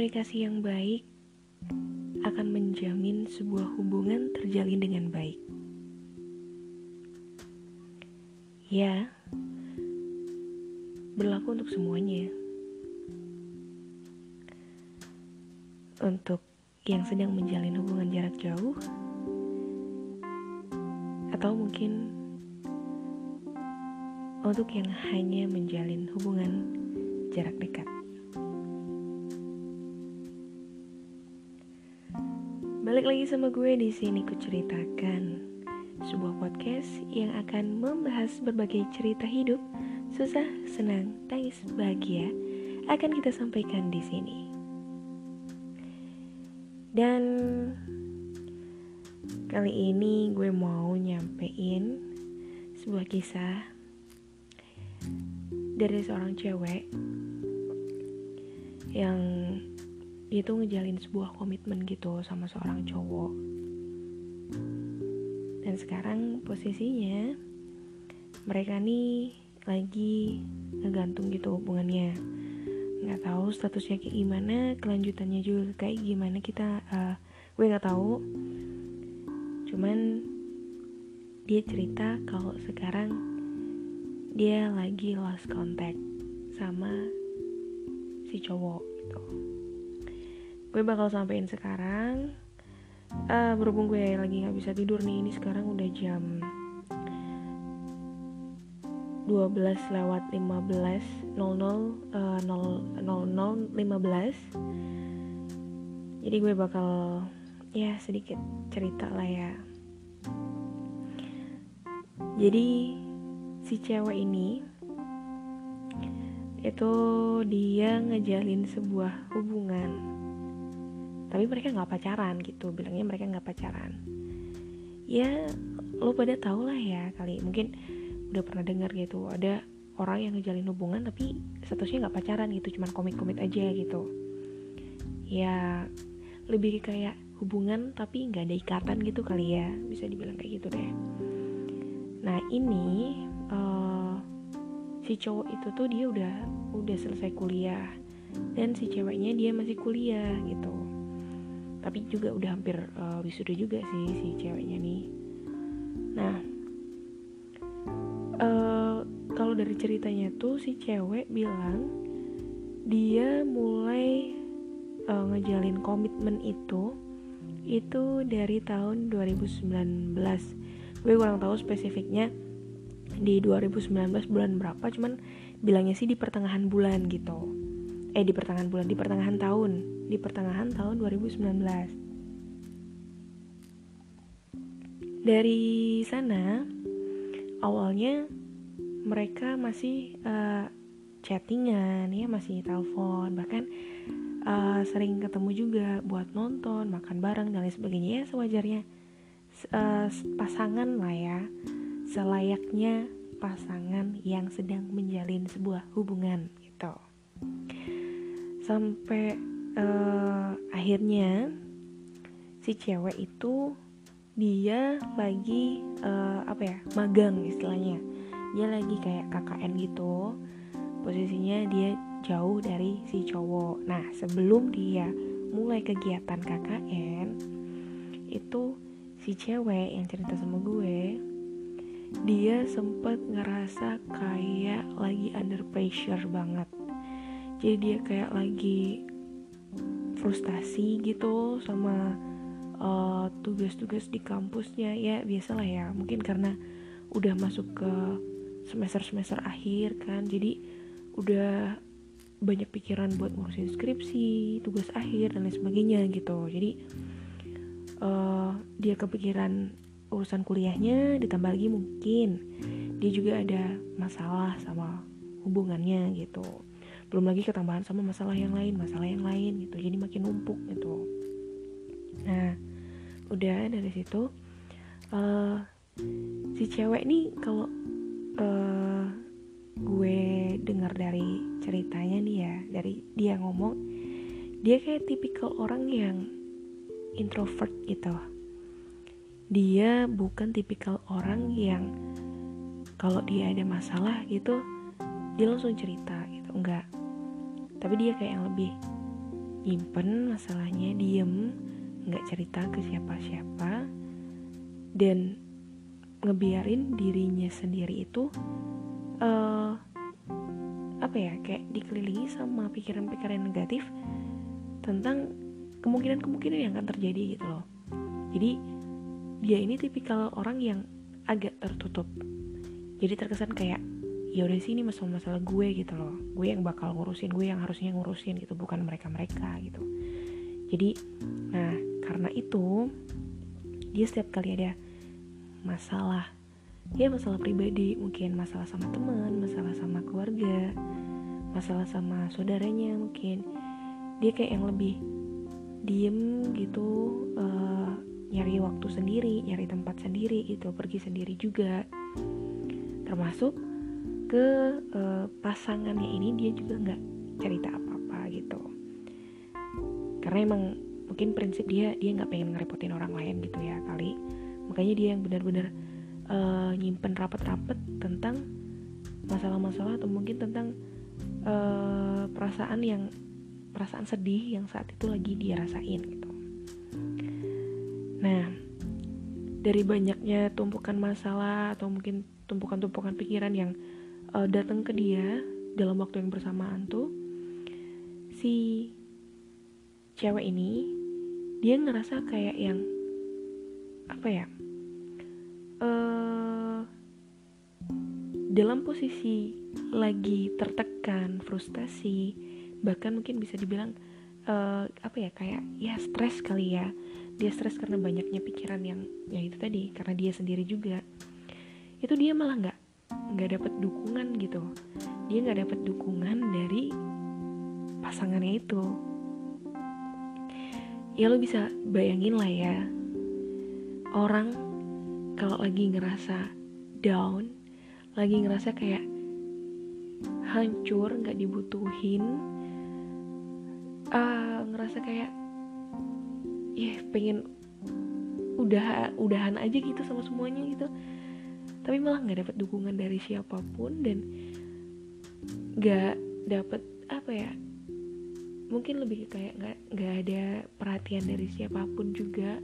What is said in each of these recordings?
komunikasi yang baik akan menjamin sebuah hubungan terjalin dengan baik. Ya, berlaku untuk semuanya. Untuk yang sedang menjalin hubungan jarak jauh, atau mungkin untuk yang hanya menjalin hubungan jarak dekat. Balik lagi sama gue di sini ku ceritakan sebuah podcast yang akan membahas berbagai cerita hidup, susah, senang, tangis, bahagia akan kita sampaikan di sini. Dan kali ini gue mau nyampein sebuah kisah dari seorang cewek yang dia tuh ngejalin sebuah komitmen gitu sama seorang cowok. Dan sekarang posisinya mereka nih lagi ngegantung gitu hubungannya. Nggak tahu statusnya kayak gimana kelanjutannya juga kayak gimana kita uh, gue nggak tahu. Cuman dia cerita kalau sekarang dia lagi lost contact sama si cowok gitu gue bakal sampein sekarang. Uh, berhubung gue lagi nggak bisa tidur nih ini sekarang udah jam 12 lewat 15 00 uh, 0, 00 15 jadi gue bakal ya sedikit cerita lah ya. Jadi si cewek ini itu dia ngejalin sebuah hubungan tapi mereka nggak pacaran gitu bilangnya mereka nggak pacaran. Ya lo pada tau lah ya kali. Mungkin udah pernah dengar gitu ada orang yang ngejalin hubungan tapi statusnya nggak pacaran gitu cuman komit-komit aja gitu. Ya lebih kayak hubungan tapi nggak ada ikatan gitu kali ya bisa dibilang kayak gitu deh. Nah ini uh, si cowok itu tuh dia udah udah selesai kuliah. Dan si ceweknya dia masih kuliah gitu tapi juga udah hampir uh, wisuda juga sih si ceweknya nih. Nah uh, kalau dari ceritanya tuh si cewek bilang dia mulai uh, ngejalin komitmen itu itu dari tahun 2019 gue kurang tahu spesifiknya di 2019 bulan berapa cuman bilangnya sih di pertengahan bulan gitu eh di pertengahan bulan di pertengahan tahun. Di pertengahan tahun 2019 dari sana awalnya mereka masih uh, chattingan ya masih telepon. Bahkan uh, sering ketemu juga buat nonton makan bareng dan lain sebagainya. Ya sewajarnya uh, pasangan lah ya. Selayaknya pasangan yang sedang menjalin sebuah hubungan gitu sampai uh, akhirnya si cewek itu dia lagi uh, apa ya magang istilahnya. Dia lagi kayak KKN gitu. Posisinya dia jauh dari si cowok. Nah sebelum dia mulai kegiatan KKN itu si cewek yang cerita sama gue dia sempet ngerasa kayak lagi under pressure banget jadi dia kayak lagi frustasi gitu sama uh, tugas-tugas di kampusnya. Ya biasalah ya. Mungkin karena udah masuk ke semester-semester akhir kan. Jadi udah banyak pikiran buat ngurusin skripsi tugas akhir dan lain sebagainya gitu. Jadi uh, dia kepikiran urusan kuliahnya ditambah lagi mungkin. Dia juga ada masalah sama hubungannya gitu belum lagi ketambahan sama masalah yang lain masalah yang lain gitu. Jadi makin numpuk gitu. Nah udah dari situ uh, si cewek nih kalau uh, gue dengar dari ceritanya nih ya dari dia ngomong dia kayak tipikal orang yang introvert gitu. Dia bukan tipikal orang yang kalau dia ada masalah gitu dia langsung cerita gitu. Enggak tapi dia kayak yang lebih nyimpen masalahnya diem nggak cerita ke siapa-siapa. Dan ngebiarin dirinya sendiri itu uh, apa ya kayak dikelilingi sama pikiran-pikiran negatif tentang kemungkinan-kemungkinan yang akan terjadi gitu loh. Jadi dia ini tipikal orang yang agak tertutup. Jadi terkesan kayak ya udah sini masalah-masalah gue gitu loh. Gue yang bakal ngurusin gue yang harusnya ngurusin gitu bukan mereka mereka gitu. Jadi nah karena itu dia setiap kali ada masalah ya masalah pribadi mungkin masalah sama teman masalah sama keluarga masalah sama saudaranya mungkin dia kayak yang lebih diem gitu uh, nyari waktu sendiri nyari tempat sendiri gitu pergi sendiri juga. Termasuk ke uh, pasangannya ini dia juga nggak cerita apa-apa gitu. Karena emang mungkin prinsip dia dia nggak pengen ngerepotin orang lain gitu ya kali. Makanya dia yang benar-benar uh, nyimpen rapat-rapat tentang masalah-masalah atau mungkin tentang uh, perasaan yang perasaan sedih yang saat itu lagi dia rasain gitu. Nah dari banyaknya tumpukan masalah atau mungkin tumpukan-tumpukan pikiran yang uh, datang ke dia dalam waktu yang bersamaan tuh si cewek ini dia ngerasa kayak yang apa ya uh, dalam posisi lagi tertekan frustasi bahkan mungkin bisa dibilang uh, apa ya kayak ya stres kali ya. Dia stres karena banyaknya pikiran yang ya itu tadi karena dia sendiri juga. Itu dia malah nggak nggak dapat dukungan gitu. Dia nggak dapat dukungan dari pasangannya itu. Ya lo bisa bayangin lah ya. Orang kalau lagi ngerasa down lagi ngerasa kayak hancur nggak dibutuhin uh, ngerasa kayak ya pengen udah udahan aja gitu sama semuanya gitu tapi malah nggak dapat dukungan dari siapa pun dan nggak dapat apa ya mungkin lebih kayak nggak nggak ada perhatian dari siapa pun juga.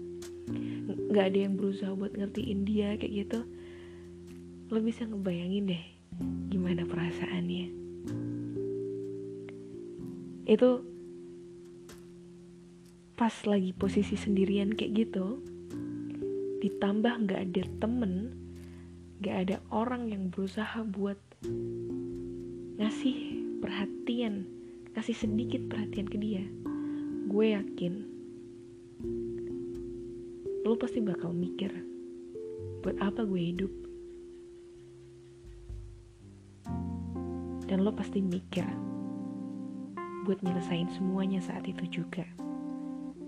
Nggak ada yang berusaha buat ngertiin dia kayak gitu. Lo bisa ngebayangin deh gimana perasaannya. Itu pas lagi posisi sendirian kayak gitu ditambah nggak ada temen nggak ada orang yang berusaha buat ngasih perhatian kasih sedikit perhatian ke dia. Gue yakin lo pasti bakal mikir buat apa gue hidup? Dan lo pasti mikir buat nyelesain semuanya saat itu juga.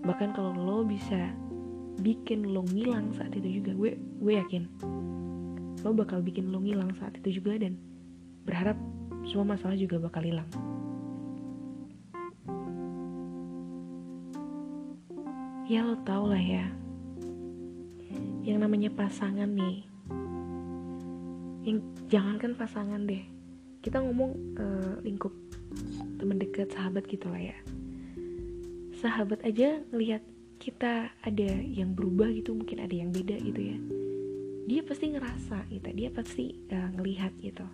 Bahkan kalau lo bisa bikin lo ngilang saat itu juga gue gue yakin lo bakal bikin lo ngilang saat itu juga dan berharap semua masalah juga bakal hilang. Ya lo tau lah ya. Yang namanya pasangan nih. Yang jangankan pasangan deh. Kita ngomong uh, lingkup teman dekat sahabat gitu lah ya. Sahabat aja ngelihat kita ada yang berubah gitu mungkin ada yang beda gitu ya dia pasti ngerasa gitu dia pasti uh, ngelihat gitu.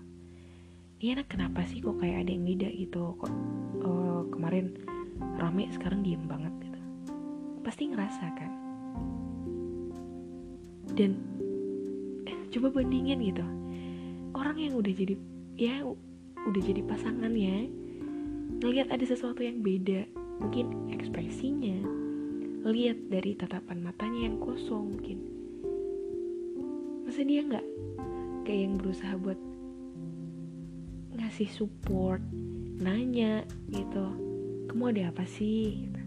Ini anak kenapa sih kok kayak ada yang beda gitu? Kok uh, kemarin rame sekarang diem banget gitu. Pasti ngerasa kan. Dan eh, coba bandingin gitu. Orang yang udah jadi ya udah jadi pasangannya ngelihat ada sesuatu yang beda mungkin ekspresinya lihat dari tatapan matanya yang kosong mungkin masa dia nggak kayak yang berusaha buat ngasih support nanya gitu kamu ada apa sih? Gitu.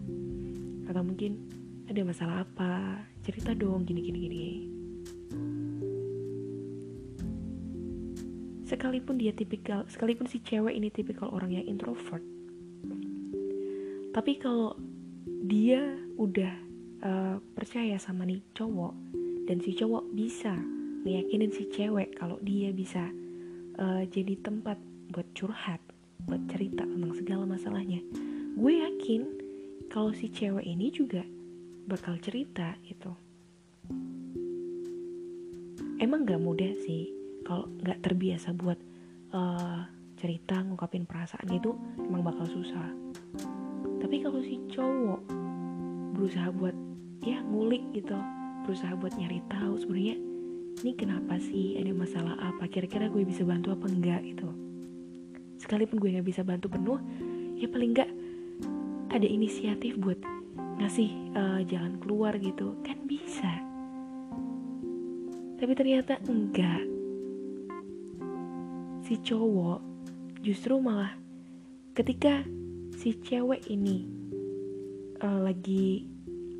atau mungkin ada masalah apa? Cerita dong gini gini gini. Sekalipun dia tipikal sekalipun si cewek ini tipikal orang yang introvert tapi kalau dia udah uh, percaya sama nih cowok dan si cowok bisa meyakinin si cewek kalau dia bisa uh, jadi tempat buat curhat buat cerita tentang segala masalahnya. Gue yakin kalau si cewek ini juga bakal cerita gitu. Emang gak mudah sih kalau nggak terbiasa buat uh, cerita ngungkapin perasaan itu emang bakal susah. Tapi kalau si cowok berusaha buat ya ngulik gitu berusaha buat nyari tahu sebenarnya ini kenapa sih? Ada masalah apa? Kira-kira gue bisa bantu apa enggak? gitu. Sekalipun gue nggak bisa bantu penuh ya paling enggak ada inisiatif buat ngasih uh, jalan keluar gitu. Kan bisa. Tapi ternyata enggak. Si cowok justru malah ketika si cewek ini uh, lagi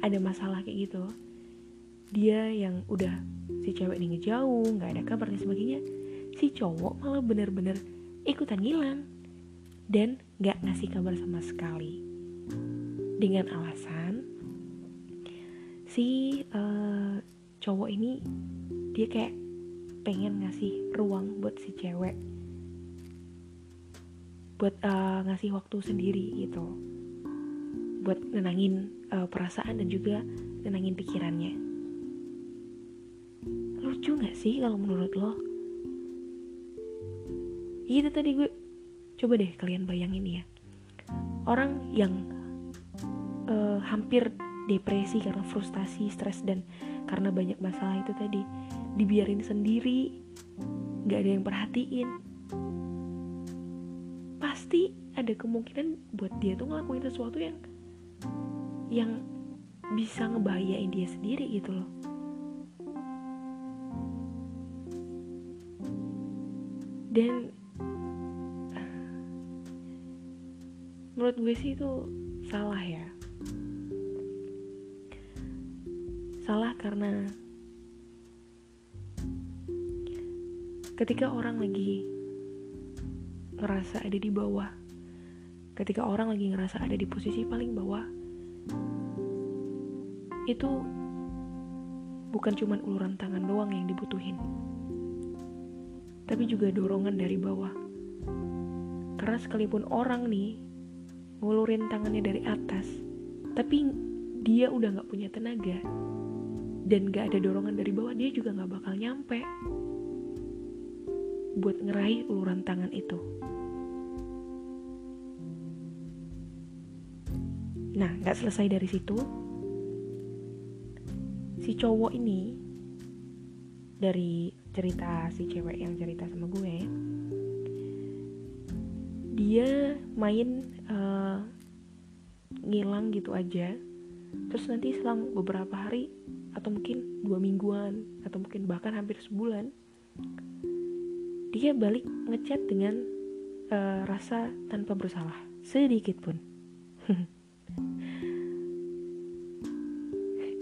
ada masalah kayak gitu dia yang udah si cewek ini ngejauh nggak ada kabar dan sebagainya si cowok malah bener-bener ikutan ngilang dan nggak ngasih kabar sama sekali. Dengan alasan si uh, cowok ini dia kayak pengen ngasih ruang buat si cewek buat uh, ngasih waktu sendiri gitu buat nenangin uh, perasaan dan juga nenangin pikirannya lucu nggak sih kalau menurut lo? Itu tadi gue coba deh kalian bayangin ya. Orang yang uh, hampir depresi karena frustasi stres dan karena banyak masalah itu tadi dibiarin sendiri nggak ada yang perhatiin. Pasti ada kemungkinan buat dia tuh ngelakuin sesuatu yang yang bisa ngebahayain dia sendiri gitu loh dan menurut gue sih itu salah ya. Salah karena ketika orang lagi ngerasa ada di bawah ketika orang lagi ngerasa ada di posisi paling bawah itu bukan cuma uluran tangan doang yang dibutuhin tapi juga dorongan dari bawah. Karena sekalipun orang nih ngulurin tangannya dari atas tapi dia udah gak punya tenaga. Dan gak ada dorongan dari bawah dia juga gak bakal nyampe buat ngeraih uluran tangan itu. Nah, nggak selesai dari situ, si cowok ini dari cerita si cewek yang cerita sama gue, dia main uh, ngilang gitu aja, terus nanti selang beberapa hari atau mungkin dua mingguan atau mungkin bahkan hampir sebulan, dia balik ngechat dengan uh, rasa tanpa bersalah sedikit pun.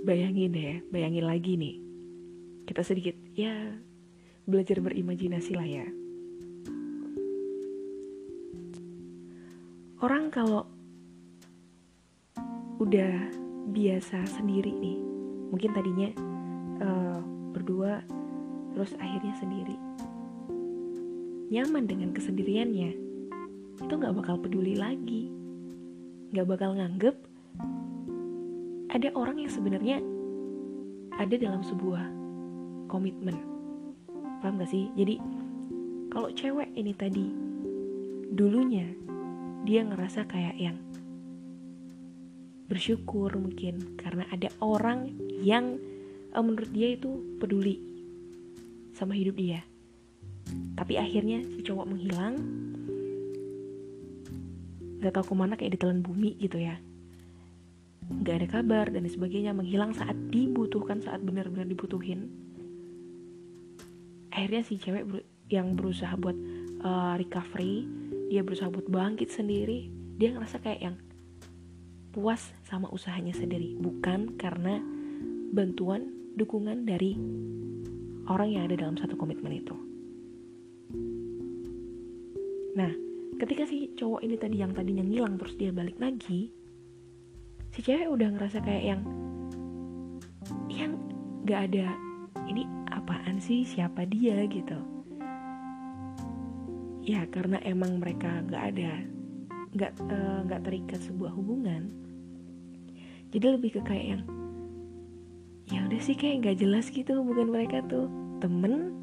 bayangin ya, bayangin lagi nih. Kita sedikit ya belajar berimajinasi lah ya. Orang kalau udah biasa sendiri nih, mungkin tadinya uh, berdua, terus akhirnya sendiri, nyaman dengan kesendiriannya, itu nggak bakal peduli lagi, nggak bakal nganggep ada orang yang sebenarnya ada dalam sebuah komitmen paham gak sih? Jadi kalau cewek ini tadi dulunya dia ngerasa kayak yang bersyukur mungkin karena ada orang yang uh, menurut dia itu peduli sama hidup dia. Tapi akhirnya si cowok menghilang nggak tahu ke mana kayak ditelan bumi gitu ya. Nggak ada kabar dan sebagainya menghilang saat dibutuhkan saat benar-benar dibutuhin akhirnya si cewek ber yang berusaha buat uh, recovery dia berusaha buat bangkit sendiri dia ngerasa kayak yang puas sama usahanya sendiri. Bukan karena bantuan dukungan dari orang yang ada dalam satu komitmen itu. Nah ketika si cowok ini tadi yang tadinya ngilang terus dia balik lagi si cewek udah ngerasa kayak yang yang gak ada ini apaan sih? Siapa dia? gitu. Ya karena emang mereka gak ada nggak uh, nggak terikat sebuah hubungan jadi lebih ke kayak yang ya udah sih kayak nggak jelas gitu hubungan mereka tuh. Temen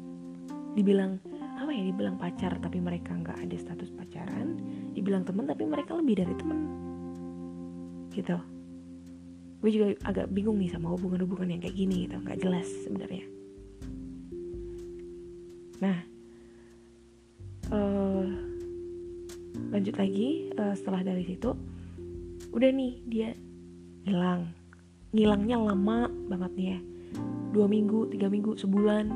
dibilang apa ya dibilang pacar tapi mereka nggak ada status pacaran dibilang temen tapi mereka lebih dari temen gitu gue juga agak bingung nih sama hubungan-hubungan yang kayak gini gitu nggak jelas sebenarnya. Nah uh, lanjut lagi uh, setelah dari situ udah nih dia hilang ngilangnya lama banget nih ya. Dua minggu tiga minggu sebulan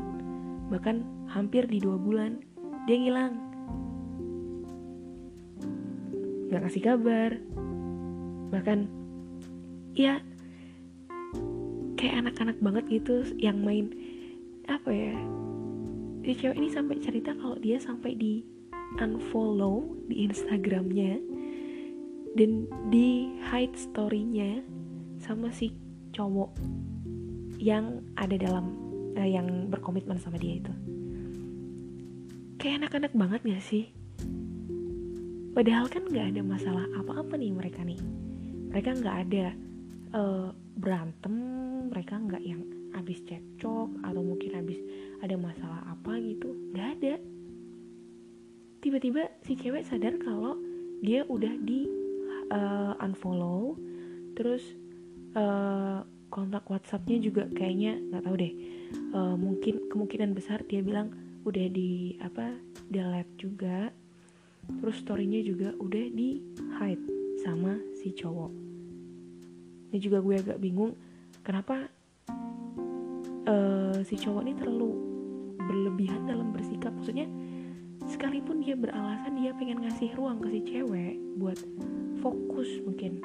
bahkan hampir di dua bulan dia ngilang. Nggak kasih kabar. Bahkan ya kayak anak-anak banget gitu yang main apa ya si cewek ini sampai cerita kalau dia sampai di unfollow di Instagramnya dan di hide storynya sama si cowok yang ada dalam uh, yang berkomitmen sama dia itu. Kayak anak-anak banget gak sih? Padahal kan nggak ada masalah apa-apa nih mereka nih. Mereka nggak ada uh, berantem mereka nggak yang habis cekcok atau mungkin habis ada masalah apa gitu. Nggak ada. Tiba-tiba si cewek sadar kalau dia udah di uh, unfollow terus uh, kontak WhatsAppnya juga kayaknya nggak tahu deh. Uh, mungkin kemungkinan besar dia bilang udah di apa delete juga. Terus storynya juga udah di hide sama si cowok. Ini juga gue agak bingung kenapa uh, si cowok ini terlalu berlebihan dalam bersikap? Maksudnya sekalipun dia beralasan dia pengen ngasih ruang ke si cewek buat fokus mungkin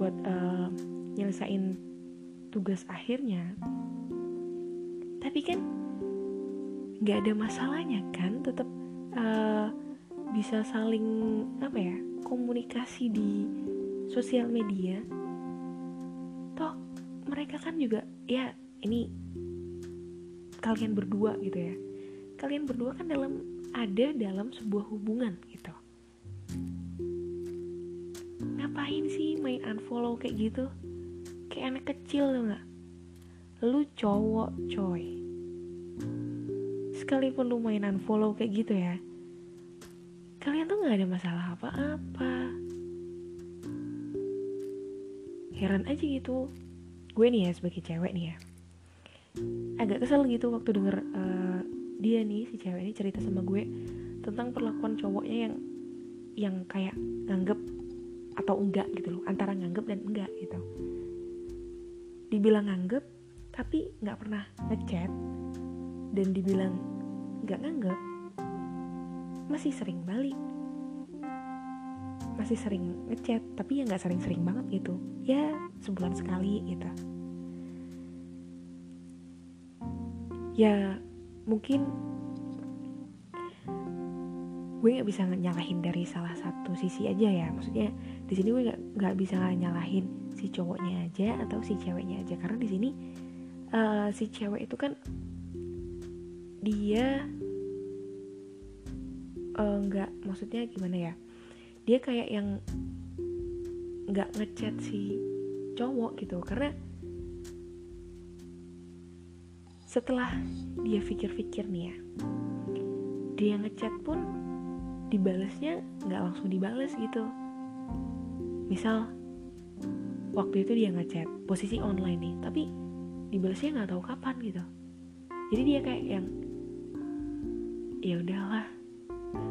buat uh, nyelesain tugas akhirnya. Tapi kan nggak ada masalahnya kan tetap uh, bisa saling apa ya komunikasi di sosial media kan juga ya ini kalian berdua gitu ya. Kalian berdua kan dalam ada dalam sebuah hubungan gitu. Ngapain sih main unfollow kayak gitu? Kayak anak kecil tuh nggak? Lu cowok coy. Sekalipun lu mainan follow kayak gitu ya kalian tuh nggak ada masalah apa-apa. Heran aja gitu gue nih ya sebagai cewek nih ya. Agak kesel gitu waktu denger uh, dia nih si cewek ini cerita sama gue tentang perlakuan cowoknya yang yang kayak nganggep atau enggak gitu loh antara nganggep dan enggak gitu. Dibilang nganggep tapi nggak pernah ngechat dan dibilang nggak nganggep masih sering balik masih sering ngechat tapi ya nggak sering-sering banget gitu. Ya sebulan sekali gitu. Ya mungkin gue nggak bisa nyalahin dari salah satu sisi aja ya. Maksudnya di sini gue nggak bisa nyalahin si cowoknya aja atau si ceweknya aja. Karena di sini uh, si cewek itu kan dia eh, nggak uh, maksudnya gimana ya dia kayak yang nggak ngechat si cowok gitu. Karena setelah dia pikir-pikir nih ya dia ngechat pun dibalesnya nggak langsung dibales gitu. Misal waktu itu dia ngechat posisi online nih tapi dibalasnya nggak tahu kapan gitu. Jadi dia kayak yang ya udahlah.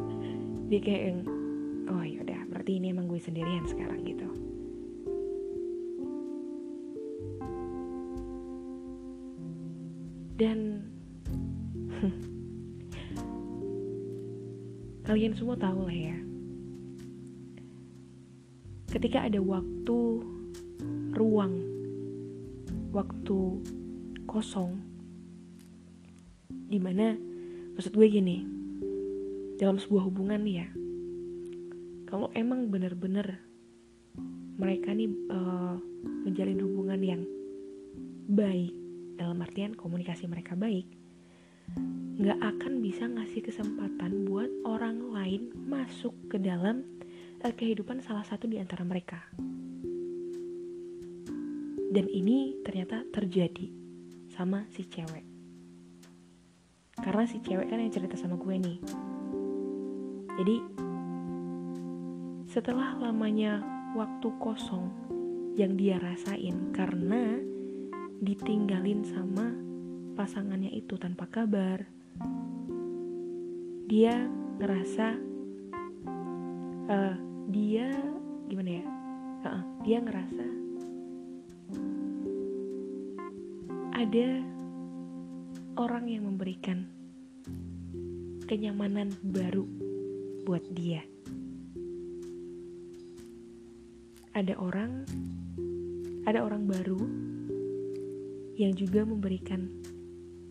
Dia kayak yang oh ya udah. Berarti ini emang gue sendirian sekarang gitu. Dan kalian semua tahu lah ya. Ketika ada waktu ruang waktu kosong di mana maksud gue gini dalam sebuah hubungan nih ya kalau emang bener-bener mereka nih uh, menjalin hubungan yang baik dalam artian komunikasi mereka baik nggak akan bisa ngasih kesempatan buat orang lain masuk ke dalam uh, kehidupan salah satu di antara mereka. Dan ini ternyata terjadi sama si cewek. Karena si cewek kan yang cerita sama gue nih. Jadi setelah lamanya waktu kosong yang dia rasain karena ditinggalin sama pasangannya itu tanpa kabar dia ngerasa uh, dia gimana ya uh, dia ngerasa ada orang yang memberikan kenyamanan baru buat dia. Ada orang, ada orang baru yang juga memberikan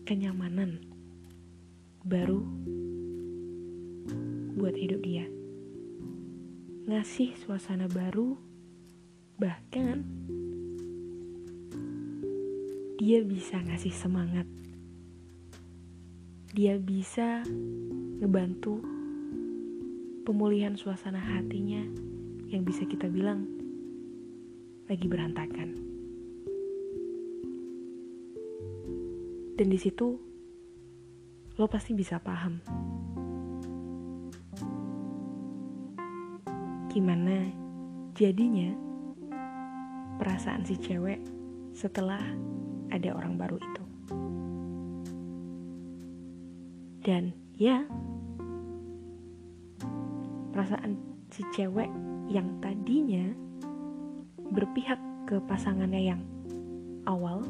kenyamanan baru buat hidup dia. Ngasih suasana baru, bahkan dia bisa ngasih semangat. Dia bisa ngebantu pemulihan suasana hatinya yang bisa kita bilang lagi berantakan. Dan di situ lo pasti bisa paham gimana jadinya perasaan si cewek setelah ada orang baru itu. Dan ya, perasaan si cewek yang tadinya berpihak ke pasangannya yang awal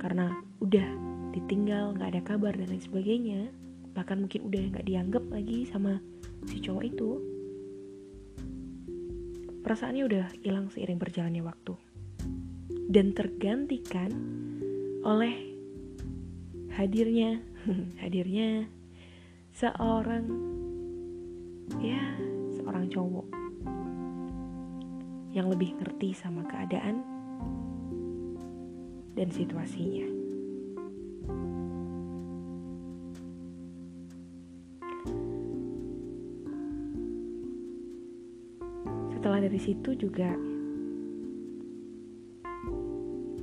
karena udah ditinggal nggak ada kabar dan lain sebagainya bahkan mungkin udah nggak dianggap lagi sama si cowok itu perasaannya udah hilang seiring berjalannya waktu. Dan tergantikan oleh hadirnya hadirnya seorang ya seorang cowok yang lebih ngerti sama keadaan dan situasinya. Setelah dari situ juga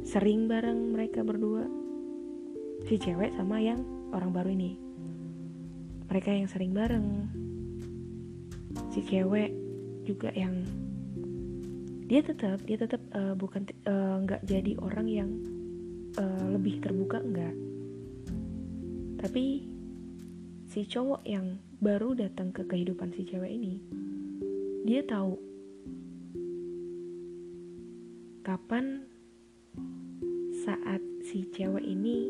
sering bareng mereka berdua si cewek sama yang orang baru ini mereka yang sering bareng si cewek juga yang dia tetap dia tetap uh, bukan eh, nggak uh, jadi orang yang uh, lebih terbuka enggak tapi si cowok yang baru datang ke kehidupan si cewek ini dia tahu kapan saat si cewek ini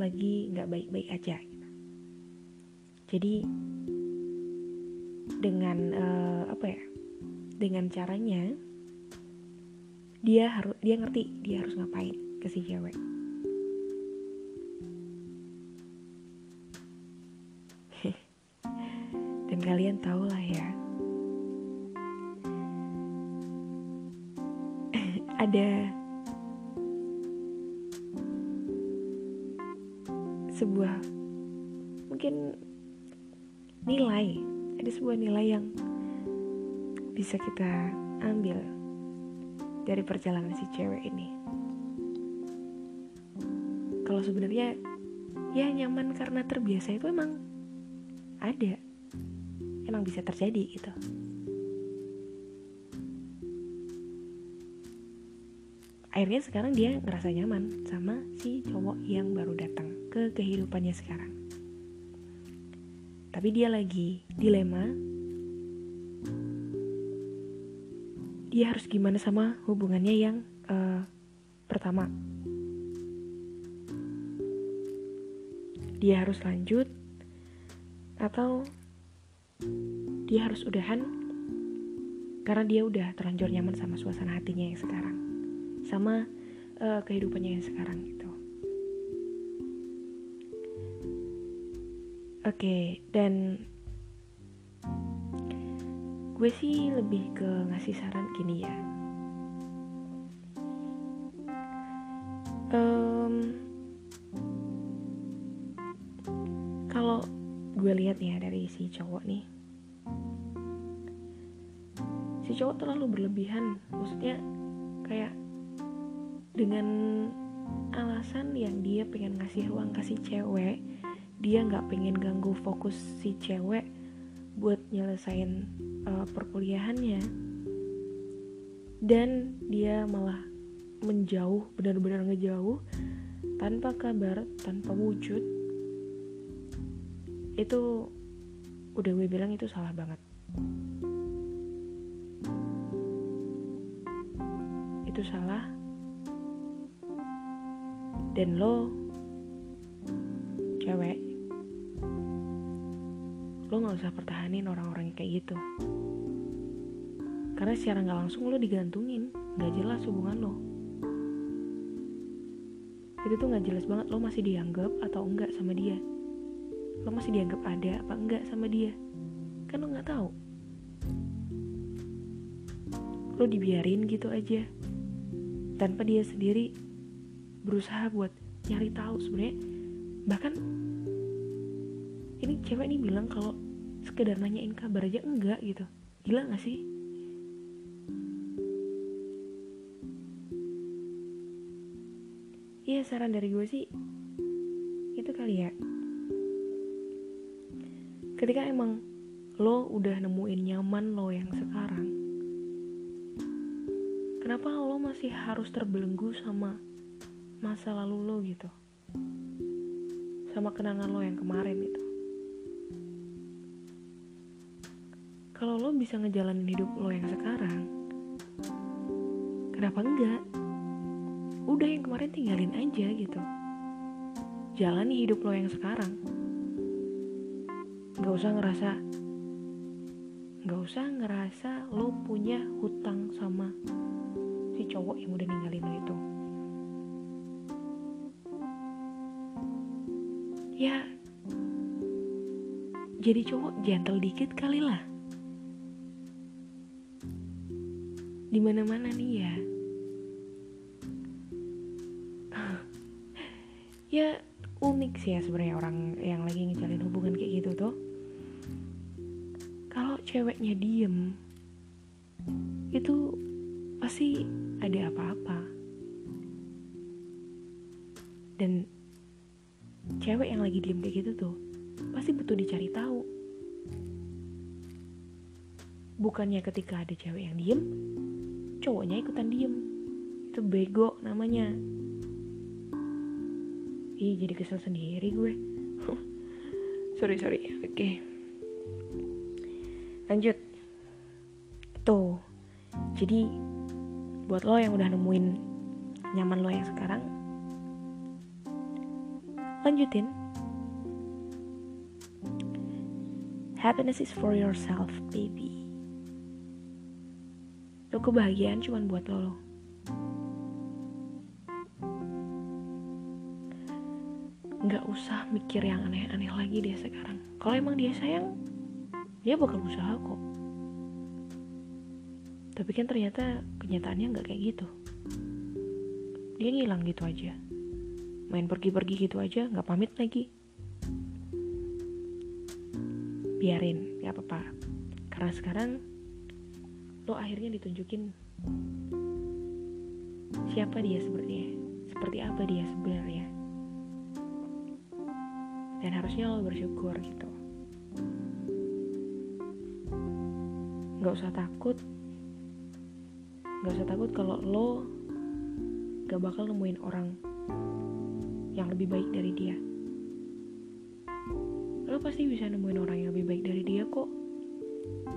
lagi nggak baik-baik aja jadi dengan uh, apa ya dengan caranya dia harus dia ngerti dia harus ngapain ke si cewek. Dan kalian tau lah ya ada sebuah mungkin nilai ada sebuah nilai yang bisa kita ambil dari perjalanan si cewek ini. Kalau sebenarnya ya nyaman karena terbiasa itu emang ada, emang bisa terjadi gitu. Akhirnya sekarang dia ngerasa nyaman sama si cowok yang baru datang ke kehidupannya sekarang tapi dia lagi dilema dia harus gimana sama hubungannya yang uh, pertama? Dia harus lanjut atau dia harus udahan? Karena dia udah terlanjur nyaman sama suasana hatinya yang sekarang sama uh, kehidupannya yang sekarang gitu. Oke, okay, dan gue sih lebih ke ngasih saran gini ya. Um, kalau gue lihat ya dari si cowok nih, si cowok terlalu berlebihan, maksudnya kayak dengan alasan yang dia pengen ngasih ruang kasih cewek dia nggak pengen ganggu fokus si cewek buat nyelesain uh, perkuliahannya dan dia malah menjauh benar-benar ngejauh tanpa kabar tanpa wujud itu udah gue bilang itu salah banget. Itu salah. Dan lo lo nggak usah pertahanin orang-orang kayak gitu. Karena secara nggak langsung lo digantungin nggak jelas hubungan lo itu tuh nggak jelas banget lo masih dianggap atau enggak sama dia. Lo masih dianggap ada apa enggak sama dia. Kan lo nggak tahu. Lo dibiarin gitu aja. Tanpa dia sendiri berusaha buat nyari tahu sebenarnya. Bahkan ini cewek ini bilang kalau sekedar nanyain kabar aja enggak gitu. Gila gak sih? Iya saran dari gue sih itu kali ya. Ketika emang lo udah nemuin nyaman lo yang sekarang kenapa lo masih harus terbelenggu sama masa lalu lo gitu? Sama kenangan lo yang kemarin itu kalau lo bisa ngejalanin hidup lo yang sekarang kenapa enggak? Udah yang kemarin tinggalin aja gitu. Jalani hidup lo yang sekarang. Gak usah ngerasa Gak usah ngerasa lo punya hutang sama si cowok yang udah ninggalin lo itu. Ya jadi cowok gentle dikit kali lah di mana mana nih ya. Ya unik sih ya sebenarnya orang yang lagi ngejalin hubungan kayak gitu tuh. Kalau ceweknya diem itu pasti ada apa-apa. Dan cewek yang lagi diem kayak gitu tuh pasti butuh dicari tahu. Bukannya ketika ada cewek yang diem cowoknya ikutan diem. Itu bego namanya. Ih jadi kesel sendiri gue. Sorry sorry. Oke. Okay. lanjut. Tuh. Jadi buat lo yang udah nemuin nyaman lo yang sekarang lanjutin. Happiness is for yourself baby kebahagiaan cuma buat lo. Nggak usah mikir yang aneh-aneh lagi dia sekarang. Kalau emang dia sayang dia bakal usaha kok. Tapi kan ternyata kenyataannya nggak kayak gitu. Dia ngilang gitu aja. Main pergi-pergi gitu aja nggak pamit lagi. Biarin nggak apa-apa. Karena sekarang lo akhirnya ditunjukin siapa dia sebenarnya seperti apa dia sebenarnya dan harusnya lo bersyukur gitu nggak usah takut nggak usah takut kalau lo gak bakal nemuin orang yang lebih baik dari dia. Lo pasti bisa nemuin orang yang lebih baik dari dia kok.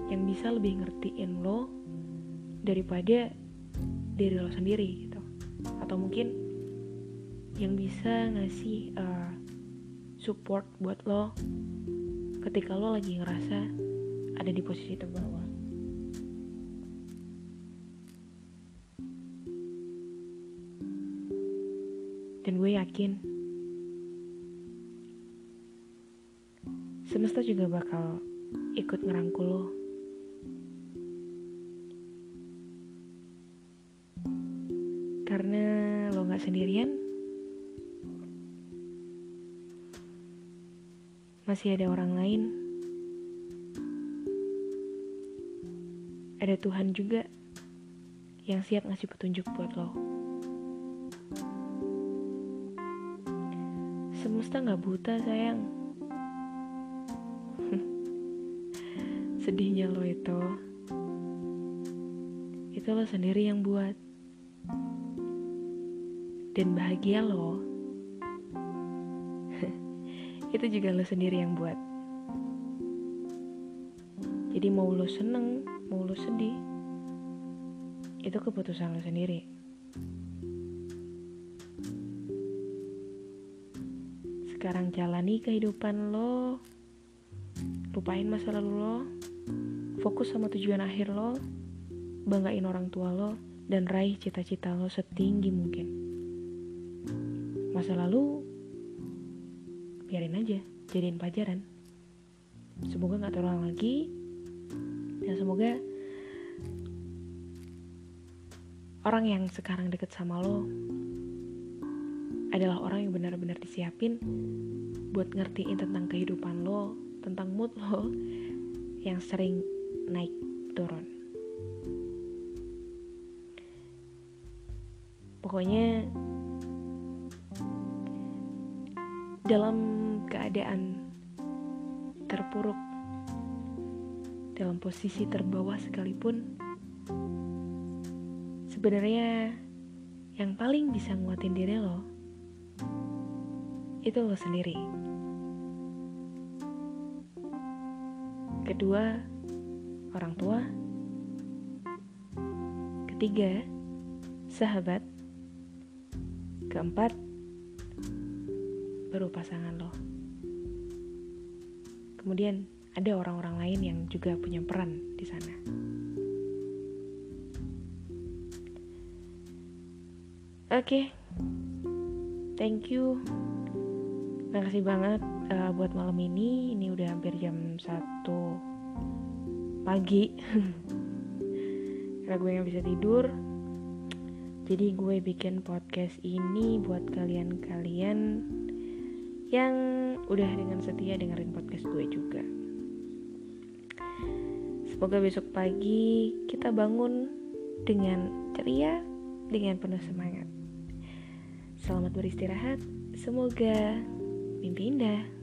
Yang bisa lebih ngertiin lo daripada diri lo sendiri gitu. Atau mungkin yang bisa ngasih uh, support buat lo ketika lo lagi ngerasa ada di posisi terbawah. Dan gue yakin semesta juga bakal ikut ngerangkul lo. Sendirian, masih ada orang lain. Ada Tuhan juga yang siap ngasih petunjuk buat lo. Semesta gak buta sayang Sedihnya lo itu Itu lo sendiri yang buat Dan bahagia lo Itu juga lo sendiri yang buat. Jadi mau lo seneng Mau lo sedih Itu keputusan lo sendiri. Sekarang jalani kehidupan lo Lupain masa lalu lo Fokus sama tujuan akhir lo Banggain orang tua lo Dan raih cita-cita lo setinggi mungkin Masa lalu Biarin aja Jadiin pelajaran Semoga gak terulang lagi Dan semoga Orang yang sekarang deket sama lo adalah orang yang benar-benar disiapin buat ngertiin tentang kehidupan lo, tentang mood lo yang sering naik turun. Pokoknya dalam keadaan terpuruk, dalam posisi terbawah sekalipun, sebenarnya yang paling bisa nguatin diri lo itu lo sendiri. Kedua, orang tua. Ketiga, sahabat. Keempat, baru pasangan lo. Kemudian ada orang-orang lain yang juga punya peran di sana. Oke, okay. thank you Makasih banget uh, buat malam ini. Ini udah hampir jam 1 pagi. Karena gue gak bisa tidur. Jadi gue bikin podcast ini buat kalian-kalian yang udah dengan setia dengerin podcast gue juga. Semoga besok pagi kita bangun dengan ceria, dengan penuh semangat. Selamat beristirahat. Semoga mimpi indah.